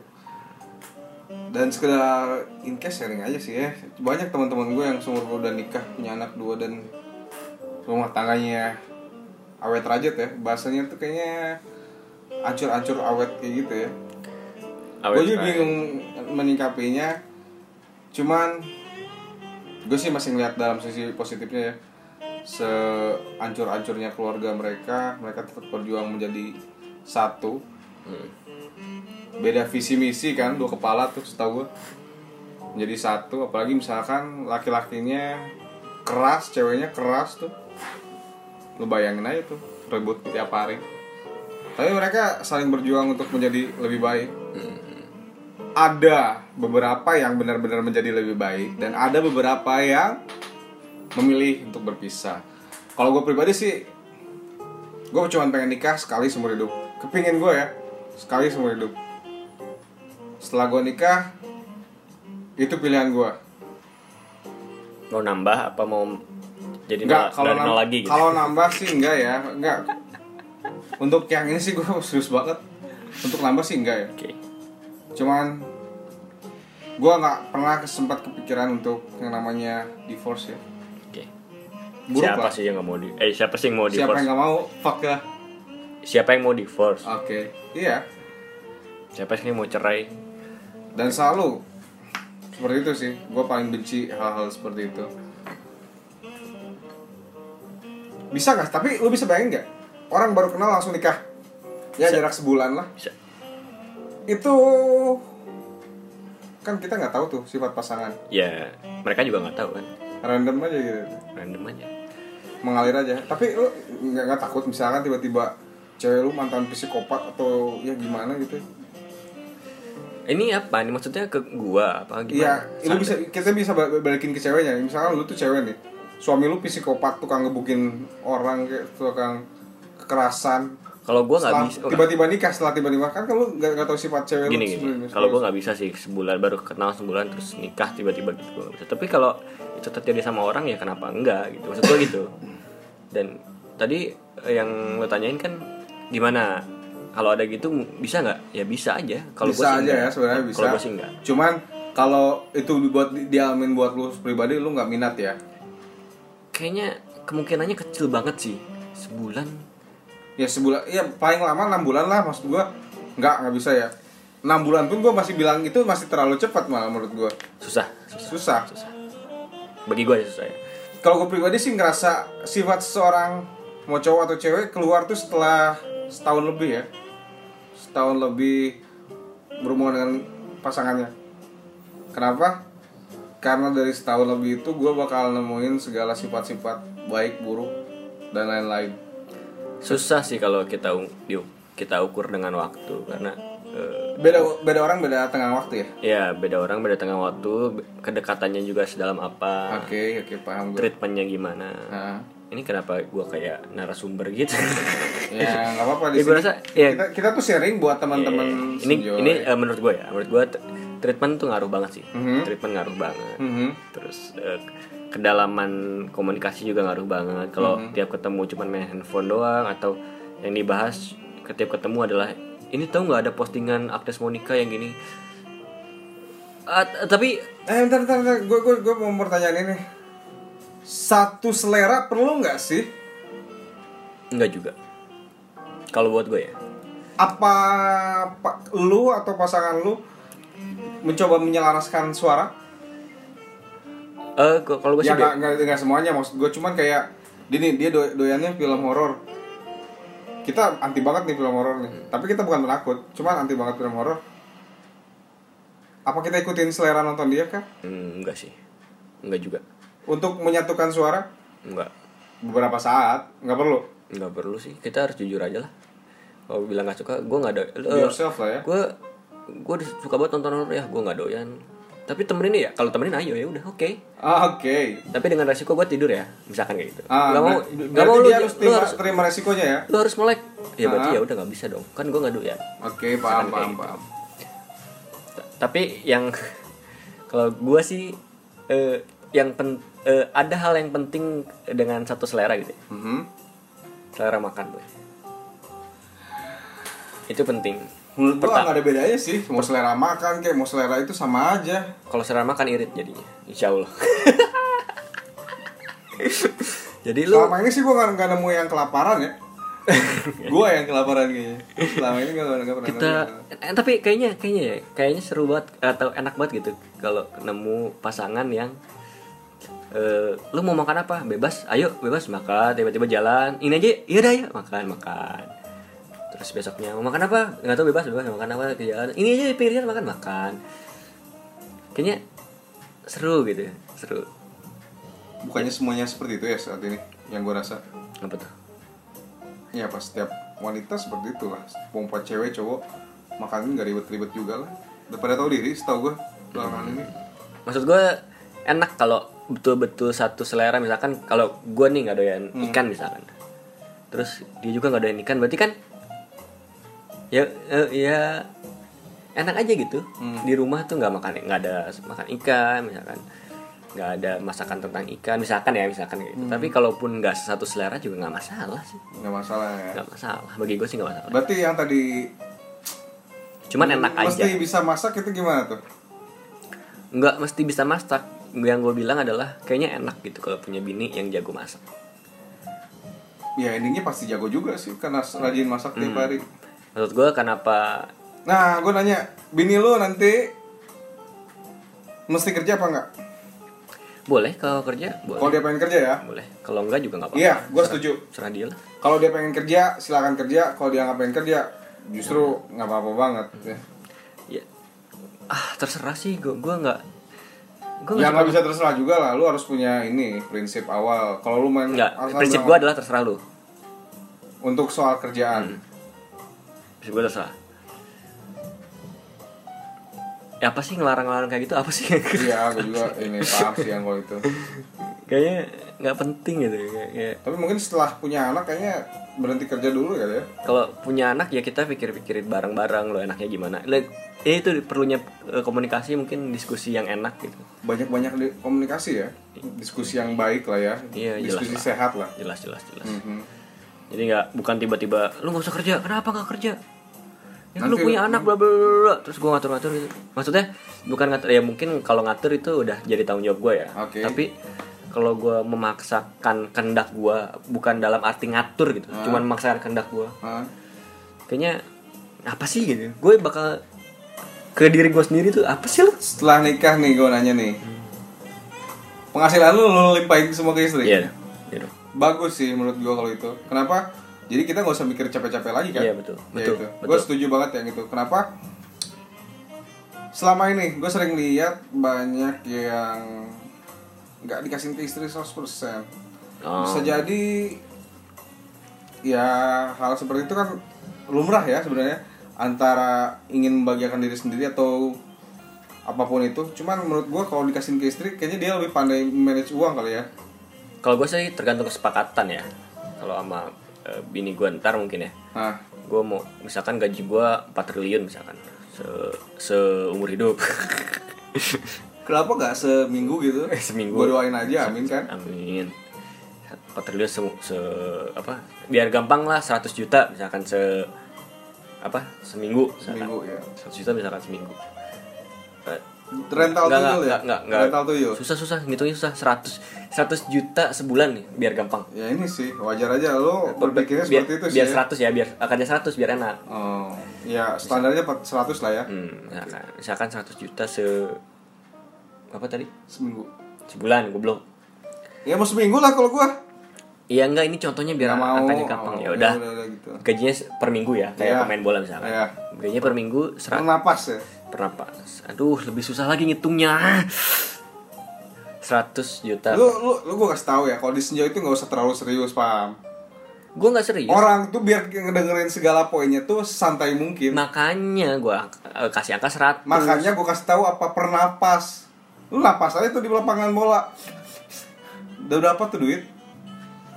dan sekedar in case sharing aja sih ya. Banyak teman-teman gue yang seumur gue udah nikah punya anak dua dan rumah tangganya awet rajat ya. Bahasanya tuh kayaknya ancur-ancur awet kayak gitu ya. Awet gue juga bingung menyikapinya. Cuman gue sih masih ngeliat dalam sisi positifnya ya. Seancur-ancurnya keluarga mereka mereka tetap berjuang menjadi satu. Hmm. Beda visi misi kan dua kepala tuh setahu gue menjadi satu apalagi misalkan laki-lakinya keras ceweknya keras tuh. Lu bayangin aja tuh ribut tiap hari. Tapi mereka saling berjuang untuk menjadi lebih baik. Ada beberapa yang benar-benar menjadi lebih baik dan ada beberapa yang memilih untuk berpisah. Kalau gue pribadi sih gue cuma pengen nikah sekali seumur hidup. Kepingin gue ya sekali seumur hidup setelah gue nikah itu pilihan gue mau nambah apa mau Jadi Enggak, nol- kalau dari nol nam- lagi gitu. kalau nambah sih enggak ya, enggak. Untuk yang ini sih gue serius banget. Untuk nambah sih enggak ya. Oke. Cuman gue nggak pernah sempat kepikiran untuk yang namanya divorce ya. Oke. Buruk Siapa lah. sih yang nggak mau di eh siapa sih yang mau Siapa divorce? yang nggak mau fuck ya. Siapa yang mau divorce? Oke, iya. Siapa sih yang mau cerai? Dan selalu seperti itu sih. Gue paling benci hal-hal seperti itu. Bisa nggak? Tapi lu bisa bayangin nggak? Orang baru kenal langsung nikah. Ya Bisa. jarak sebulan lah. Bisa. Itu kan kita nggak tahu tuh sifat pasangan. Ya, mereka juga nggak tahu kan. Random aja gitu. Random aja. Mengalir aja. Tapi lu nggak takut misalkan tiba-tiba cewek lu mantan psikopat atau ya gimana gitu. Ini apa? Ini maksudnya ke gua apa Iya, gimana? lu bisa kita bisa ba- balikin ke ceweknya. Misalkan lu tuh cewek nih, suami lu psikopat, tukang ngebukin orang kayak tukang kekerasan. Kalau gua nggak bisa. tiba-tiba nikah, setelah tiba-tiba kan lu nggak nggak tahu sifat cewek gini lu. gini sebelumnya. kalau gue nggak bisa sih sebulan baru kenal sebulan terus nikah tiba-tiba gitu gue bisa tapi kalau itu terjadi sama orang ya kenapa enggak gitu maksud gue gitu dan tadi yang lo tanyain kan gimana kalau ada gitu bisa nggak ya bisa aja kalau bisa aja enggak. ya sebenarnya bisa. kalau gue sih enggak Cuman kalau itu buat di- dialamin buat lu pribadi lu nggak minat ya. kayaknya kemungkinannya kecil banget sih sebulan Ya sebulan, ya paling lama enam bulan lah maksud gua. Nggak nggak bisa ya. enam bulan pun gua masih bilang itu masih terlalu cepat malah menurut gua. susah susah Susah. bagi gue ya susah ya Kalau gue pribadi sih ngerasa sifat seseorang mau cowok atau cewek keluar tuh setelah setahun lebih ya. Setahun lebih berhubungan dengan pasangannya. Kenapa? Karena dari setahun lebih itu gue bakal nemuin segala sifat-sifat baik, buruk, dan lain-lain. susah sih kalau kita kita ukur dengan waktu karena eh, Beda beda orang beda tengah waktu ya. ya beda orang beda tengah waktu kedekatannya juga sedalam apa Oke, oke paham gue. treatmentnya gimana Nah, ini kenapa gua kayak narasumber gitu ya nggak apa-apa di Ya, sini. rasa, ya. kita, kita tuh sharing buat teman-teman ini sejauh ini ya. eh, menurut gue ya menurut gue treatment tuh ngaruh banget sih Mhm. treatment ngaruh banget Mhm. terus eh, kedalaman komunikasi juga ngaruh banget kalau Mhm. tiap ketemu cuman main handphone doang atau yang dibahas ketiap ketemu adalah ini tahu nggak ada postingan Agnes Monica yang gini t- tapi Eh, bentar, bentar, bentar. Gue, gue, gue mau pertanyaan ini. Satu selera perlu nggak sih? nggak juga. Kalau buat gue ya. Apa, pa- lu atau pasangan lu mencoba menyelaraskan suara? eh k- kalau gue Ya sih nggak, nggak, nggak semuanya, maksud gue cuman kayak Gini, dia do- doyannya film horor. Kita anti banget nih film horor nih. Tapi kita bukan penakut, cuman anti banget film horor. Apa kita ikutin selera nonton dia kah? Hmm, enggak sih. Enggak juga Untuk menyatukan suara? enggak. Beberapa saat, nggak perlu? Nggak perlu sih kita harus jujur aja lah. Kalau bilang nggak suka gue nggak ada Be yourself lah ya. Gue gue suka banget nonton horor ya gue nggak doyan. Tapi temenin ya kalau temenin ayo ya udah oke. Ah, Oke. Tapi dengan resiko gue tidur ya misalkan kayak gitu. Ah, nggak mau berarti mau lu, harus lu terima, harus terima resikonya ya? lu harus melek. Ya berarti Ah. ya udah nggak bisa dong. Kan gue nggak doyan. Oke, paham, kayak paham, gitu. paham. T- tapi yang kalau gue sih eh, yang pen, eh, ada hal yang penting dengan satu selera gitu ya. Mhm. selera makan boy itu penting Menurut gua nggak ada bedanya sih. Mau selera makan kayak mau selera itu sama aja. kalau selera makan irit jadinya insya Allah jadi lu Selama ini sih gua nggak nemu yang kelaparan ya. gua yang kelaparan kayaknya. Selama ini nggak nggak pernah kita eh, tapi kayaknya kayaknya ya kayaknya seru banget atau enak banget gitu kalau nemu pasangan yang eh lu mau makan apa? Bebas ayo bebas makan tiba-tiba jalan. Ini aja iya dah ya makan makan. Terus besoknya mau makan apa? Nggak tahu bebas bebas mau makan apa ke jalan ini aja di pinggir makan makan. Kayaknya seru gitu ya seru. Bukannya semuanya seperti itu ya saat ini yang gua rasa. apa tuh? Ya pas setiap wanita seperti itu lah. Perempuan cewek cowok makan nggak ribet-ribet juga lah. Udah pada tahu diri, setahu gua belakangan ini. maksud gue enak kalau betul-betul satu selera. Misalkan kalau gue nih nggak doyan ikan misalkan. Terus dia juga nggak doyan ikan berarti kan ya eh, ya enak aja gitu. Di rumah tuh nggak makan nggak ada makan ikan misalkan. Nggak ada masakan tentang ikan misalkan ya misalkan gitu. Tapi kalaupun nggak satu selera juga nggak masalah sih. Nggak masalah ya. Nggak masalah. Bagi gue sih nggak masalah. Berarti yang tadi cuman enak aja. mesti bisa masak itu gimana tuh? Nggak mesti bisa masak yang gue bilang adalah kayaknya enak gitu kalau punya bini yang jago masak. Ya endingnya pasti jago juga sih karena rajin masak tiap Hmm. hari. Menurut gue kenapa nah gue nanya bini lu nanti mesti kerja apa enggak? Boleh kalau kerja boleh. Kalau dia pengen kerja ya? Boleh. Kalau enggak juga nggak apa-apa. Iya gue setuju. serah dia lah. Kalau dia pengen kerja silakan kerja. Kalau dia nggak pengen kerja justru nggak apa-apa banget ya. ya. Ah terserah sih. Gue gue nggak gue ya nggak bisa terserah juga lah. Lu harus punya ini prinsip awal. Kalau lu main nggak prinsip gue adalah terserah lu. Untuk soal kerjaan. Prinsip gue terserah. Ya apa sih ngelarang-larang kayak gitu? Apa sih? Iya gue juga ini paham sih yang kalau itu kayaknya nggak penting gitu kayak, kayak- tapi mungkin setelah punya anak kayaknya berhenti kerja dulu ya ya. Kalau punya anak ya kita pikir-pikirin bareng-bareng lo enaknya gimana. Like, ya itu perlunya eh, komunikasi mungkin diskusi yang enak gitu. Banyak-banyak komunikasi ya. Diskusi yang baik lah ya. Iya, jelas diskusi lah. sehat lah. Jelas jelas jelas. Mhm. jadi nggak bukan tiba-tiba lu nggak usah kerja. Kenapa nggak kerja? Ya lu punya anak bla bla bla, bla. Terus gue ngatur-ngatur gitu. Maksudnya bukan ngatur ya mungkin kalau ngatur itu udah jadi tanggung jawab gue ya. Oke. tapi kalau gue memaksakan kehendak gue bukan dalam arti ngatur gitu Ah. cuman memaksakan kehendak gue Hah? kayaknya apa sih gitu gue bakal ke diri gue sendiri tuh apa sih lu setelah nikah nih gue nanya nih penghasilan lu lu limpahin semua ke istri iya iya dong. bagus sih menurut gue kalau itu kenapa jadi kita nggak usah mikir capek-capek lagi kan Iya, betul. Ya Betul, itu. betul. gue setuju banget yang itu kenapa selama ini gue sering lihat banyak yang nggak dikasih ke istri 100% Oh. bisa jadi ya hal seperti itu kan lumrah ya sebenarnya antara ingin membahagiakan diri sendiri atau apa pun itu. Cuman menurut gue kalau dikasih ke istri kayaknya dia lebih pandai manage uang kali ya. Kalau gue sih tergantung kesepakatan ya. Kalau sama eh, bini gue ntar mungkin ya. Gue mau misalkan gaji gue 4 triliun misalkan se seumur hidup kenapa nggak seminggu gitu? Eh, seminggu. gue doain aja amin kan? Amin. 4 triliun se, se apa biar gampang lah 100 juta misalkan se apa seminggu misalkan. seminggu ya. 100 juta misalkan seminggu. Eh, rental Nggak, tuyul nggak, ya? nggak, nggak. rental tuyul? Susah susah ngitungnya susah. 100 100 juta sebulan nih biar gampang. Ya ini sih wajar aja lo berpikirnya biar, seperti itu sih biar ya. 100 ya biar akannya 100 biar enak. Oh ya standarnya 100 lah ya. Hmm, misalkan, misalkan 100 juta se apa tadi? Seminggu. Sebulan goblok. Ya mau seminggu lah kalau gue iya enggak ini contohnya biar mau. angkanya gampang. Ya Oh, udah. ya gitu. gajinya per minggu ya kayak Iya. pemain bola misalkan. Iya. gajinya per minggu serat Napas ya? Per napas aduh lebih susah lagi ngitungnya. 100 juta. Lu lu lu gue kasih tahu ya kalau di senja itu nggak usah terlalu serius paham gue nggak serius. Orang tuh biar ngedengerin segala poinnya tuh santai mungkin. Makanya gue kasih angka 100 makanya gue kasih tahu apa per napas lu napas aja tuh di lapangan bola. Udah berapa tuh duit?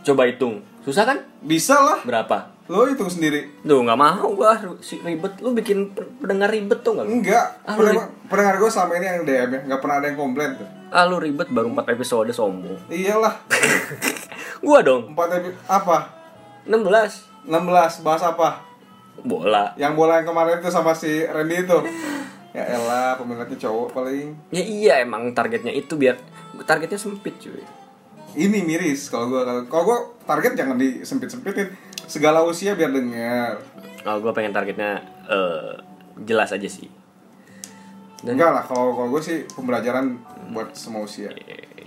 Coba hitung. Susah kan? Bisa lah. Berapa? Lo hitung sendiri. Duh nggak mau gua. Si ribet. Lu bikin pendengar ribet tuh nggak? Enggak. Ah, pendengar, pendengar gue selama ini yang DM ya. Nggak pernah ada yang komplain tuh. Ah lu ribet baru 4 episode sombong. Iyalah. Gua dong. Empat epi apa? 16 16 bahas apa? Bola. Yang bola yang kemarin tuh sama si Randy itu ya elah peminatnya cowok paling. Ya iya emang targetnya itu biar Targetnya sempit cuy. Ini miris kalau gue kalau kalau gue target jangan disempit sempitin segala usia biar dengar Oh gua pengen targetnya eh, Jelas aja sih. Dan enggak lah kalau kalau gue sih pembelajaran buat semua usia.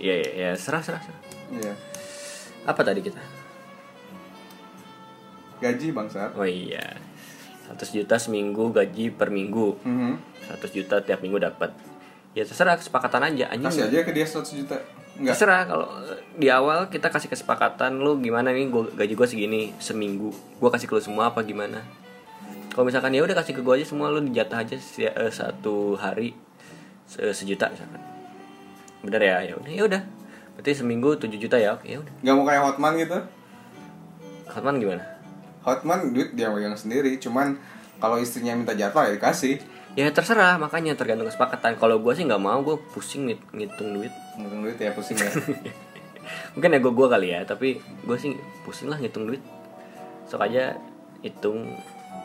Iya iya ya, serah serah serah. Iya. Apa tadi kita? gaji bangsat. Oh iya 100 juta seminggu gaji per minggu. Mhm. 100 juta tiap minggu dapat. Ya terserah kesepakatan aja anjing. Kasih aja ke dia 100 juta. Enggak. Terserah kalau eh, di awal kita kasih kesepakatan lu gimana nih gua, gaji gue segini seminggu? Gua kasih ke lu semua apa gimana? Kalau misalkan ya udah kasih ke gue aja semua lu dijatah aja si- eh, satu hari se- sejuta misalkan. Bener ya? Ya udah ya udah. Berarti seminggu 7 juta ya? Oke ya udah. Nggak mau kayak Hotman gitu? Hotman gimana Hotman duit dia pegang sendiri cuman kalau istrinya minta jatah ya dikasih ya terserah makanya tergantung kesepakatan kalau gue sih nggak mau gue pusing ngit- ngitung duit Ngitung duit ya pusing ya. mungkin ego gue kali ya tapi gue sih pusing lah ngitung duit sok aja hitung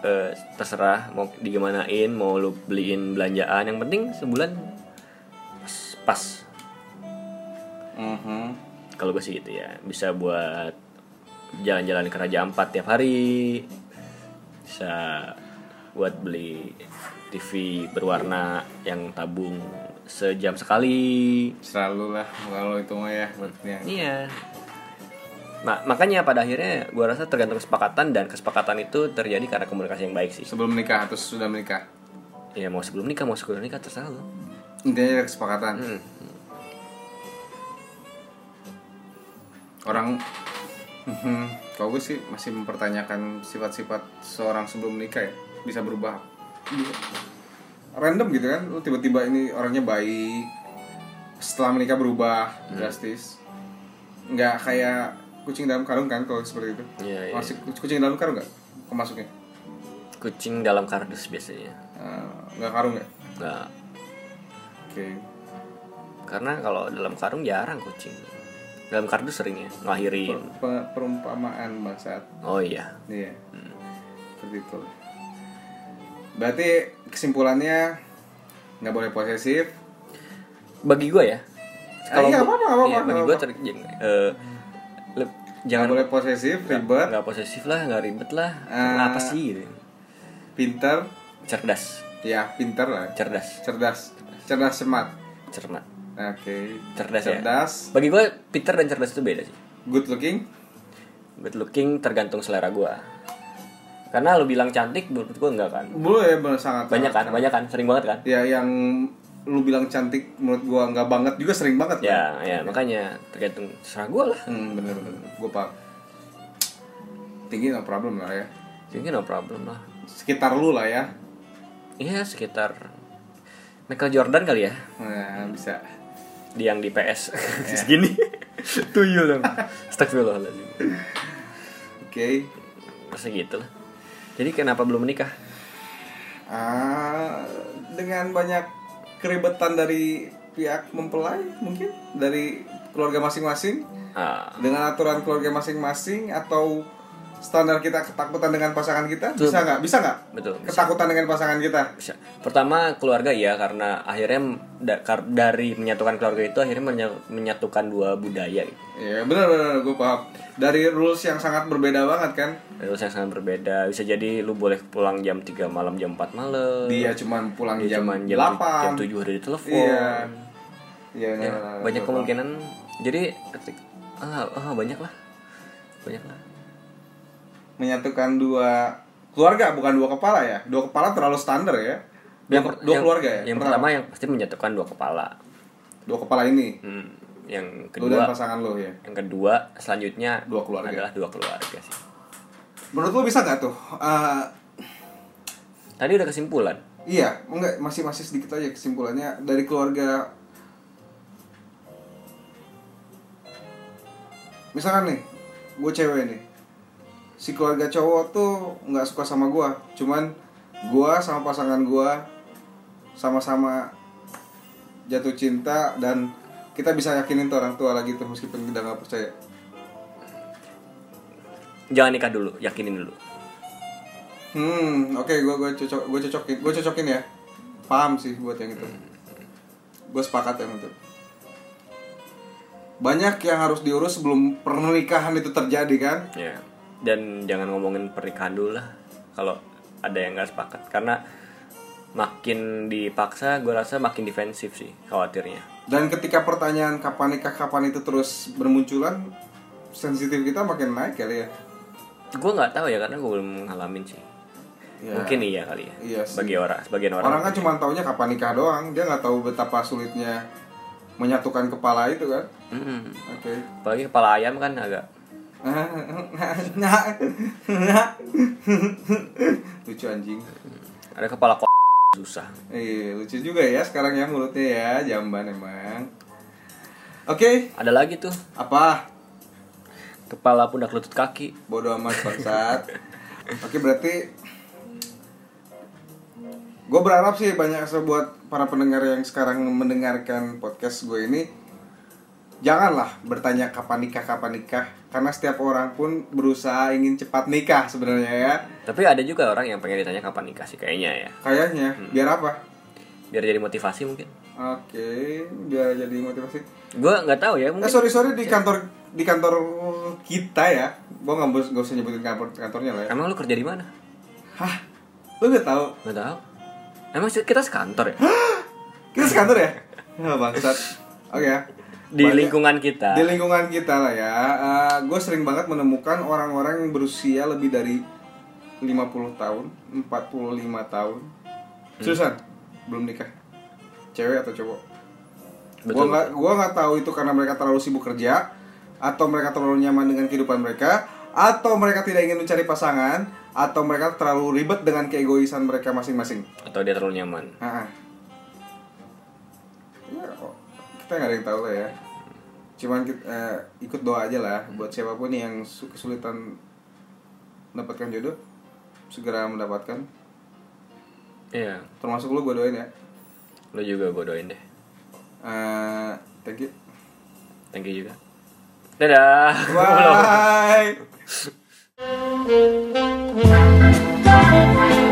eh, terserah mau digimanain mau lu beliin belanjaan yang penting sebulan pas, pas. Mhm. kalau gue sih gitu ya bisa buat jalan-jalan ke Raja Ampat tiap hari bisa buat beli TV berwarna yang tabung sejam sekali Selalu lah kalau itu mah ya buatnya. Iya. Ma- makanya pada akhirnya gua rasa tergantung kesepakatan dan kesepakatan itu terjadi karena komunikasi yang baik sih. Sebelum menikah atau sudah menikah. Ya mau sebelum nikah mau sebelum nikah terserah lo. Intinya ada kesepakatan. Hmm. Orang Mhm. kalau gue sih masih mempertanyakan sifat-sifat seorang sebelum menikah ya bisa berubah. Random gitu kan lu tiba-tiba ini orangnya baik setelah menikah berubah drastis. Nggak kayak kucing dalam karung kan kalau seperti itu? Iya, iya. masih kucing dalam karung nggak? Kemasuknya Kucing dalam kardus biasanya. Eh, nggak karung ya? Nah, oke. Karena kalau dalam karung jarang kucing. Dalam kardus sering ya ngelahirin. Pe- perumpamaan bangsat Oh iya. Iya. Seperti itu. Berarti kesimpulannya nggak boleh posesif. Bagi gua ya. Ah, iya, apa-apa, apa-apa, iya, bagi apa-apa. gua ter- jeng- eh, Jangan jangan boleh posesif, ribet, nggak posesif lah, nggak ribet lah. Ah. Kenapa sih? gitu? pinter, Cerdas, ya pinter lah. cerdas, Cerdas, cerdas cermat. cermat. Oke. Cerdas ya? Cerdas, Bagi gue pinter dan cerdas itu beda sih. good looking. Good looking tergantung selera gue. Karena lu bilang cantik, menurut gue enggak kan. Boleh bener sangat. Banyak kan, sangat. banyak kan, sering banget kan. Ya yang lu bilang cantik menurut gua nggak banget juga sering banget kan? Ya, ya makanya tergantung selera gue lah. Hmm, bener bener. Gua paham. Tinggi no problem lah ya. Jadi no problem lah. Sekitar lu lah ya. Iya sekitar Michael Jordan kali ya, Nah, bisa. Dia yang di PS segini, tuyul dong. Astagfirullahaladzim. Oke. Masa gitu lah. Jadi kenapa belum menikah? Ah, dengan banyak keribetan dari pihak mempelai mungkin dari keluarga masing-masing Ah, dengan aturan keluarga masing-masing atau standar kita ketakutan dengan pasangan kita Betul. bisa nggak bisa nggak betul. bisa. ketakutan dengan pasangan kita Bisa. Pertama keluarga ya karena akhirnya da- kar- dari menyatukan keluarga itu akhirnya menya- menyatukan dua budaya gitu. ya benar-benar gue paham dari rules yang sangat berbeda banget kan Terus yang sangat berbeda. Bisa jadi lu boleh pulang jam 3 malam, jam 4 malam. dia cuman pulang Dia jam, cuman jam, 8 jam 7 udah ditelepon. iya iya Ya, nah, banyak gua paham. kemungkinan. Jadi ketik ah, ah, banyak lah. Banyak lah. Menyatukan dua keluarga bukan dua kepala ya dua kepala terlalu standar ya dua, per- dua yang- keluarga ya Yang pertama yang pasti menyatukan dua kepala. dua kepala ini Hmm. Yang lu dan kedua pasangan lo ya yang kedua selanjutnya Dua keluarga. adalah dua keluarga sih. menurut lo bisa nggak tuh Eh, Tadi udah kesimpulan. iya enggak masih masih sedikit aja kesimpulannya dari keluarga misalkan nih gue cewek nih si keluarga cowok tuh nggak suka sama gue cuman gue sama pasangan gue sama-sama jatuh cinta dan kita bisa yakinin tuh orang tua lagi tuh meskipun kita nggak percaya Jangan nikah dulu, yakinin dulu. Hmm, oke, gue gue cocok, gue cocokin, gue cocokin ya. Paham sih buat yang itu. Gue sepakat yang itu. Banyak yang harus diurus sebelum pernikahan itu terjadi kan? Ya. Dan jangan ngomongin pernikahan dulu lah kalau ada yang nggak sepakat karena makin dipaksa gue rasa makin defensif sih khawatirnya. Dan ketika pertanyaan kapan nikah, kapan itu terus bermunculan, sensitif kita makin naik kali ya. Gue nggak tahu ya karena gue belum ngalamin sih. Ya. Mungkin iya kali ya. Iya sih. Bagi orang, sebagian orang. Orang kan cuma taunya kapan nikah doang, dia nggak tahu betapa sulitnya menyatukan kepala itu kan. Mm-mm. Oke. Apalagi kepala ayam kan agak lucu anjing. ada kepala kok susah. Iya, lucu juga ya sekarang ya mulutnya ya, jamban emang. Oke, Ada lagi tuh apa? kepala pundak lutut kaki. Bodoh amat bangsat. Oke, berarti gue berharap sih banyak buat para pendengar yang sekarang mendengarkan podcast gue ini janganlah bertanya kapan nikah kapan nikah karena setiap orang pun berusaha ingin cepat nikah sebenarnya ya Tapi ada juga orang yang pengen ditanya kapan nikah sih kayaknya ya. kayaknya biar apa Biar jadi motivasi mungkin. oke biar jadi motivasi Gue nggak tahu ya eh mungkin. sorry sorry di kantor di kantor kita ya gue nggak bos- nggak usah nyebutin kantor kantornya lah ya Emang lu kerja di mana? hah lu nggak tahu Nggak tahu. Emang kita sekantor ya? kita sekantor ya oh, bangsat oke ya Di Banyak- lingkungan kita. di lingkungan kita lah ya gue sering banget menemukan orang-orang yang berusia lebih dari 50 tahun 45 tahun Susan belum nikah cewek atau cowok Betul. nggak gua nggak tahu itu karena mereka terlalu sibuk kerja atau mereka terlalu nyaman dengan kehidupan mereka atau mereka tidak ingin mencari pasangan atau mereka terlalu ribet dengan keegoisan mereka masing-masing Atau dia terlalu nyaman. Ah, ah. Ya, oh, kita nggak ada yang tahu lah ya. Cuman kita, eh, ikut doa aja lah buat siapa pun yang su- kesulitan mendapatkan jodoh segera mendapatkan. Iya. Termasuk lu gue doain ya. Lu juga gue doain deh. Eh, thank you. Thank you juga. Dadah. Bye.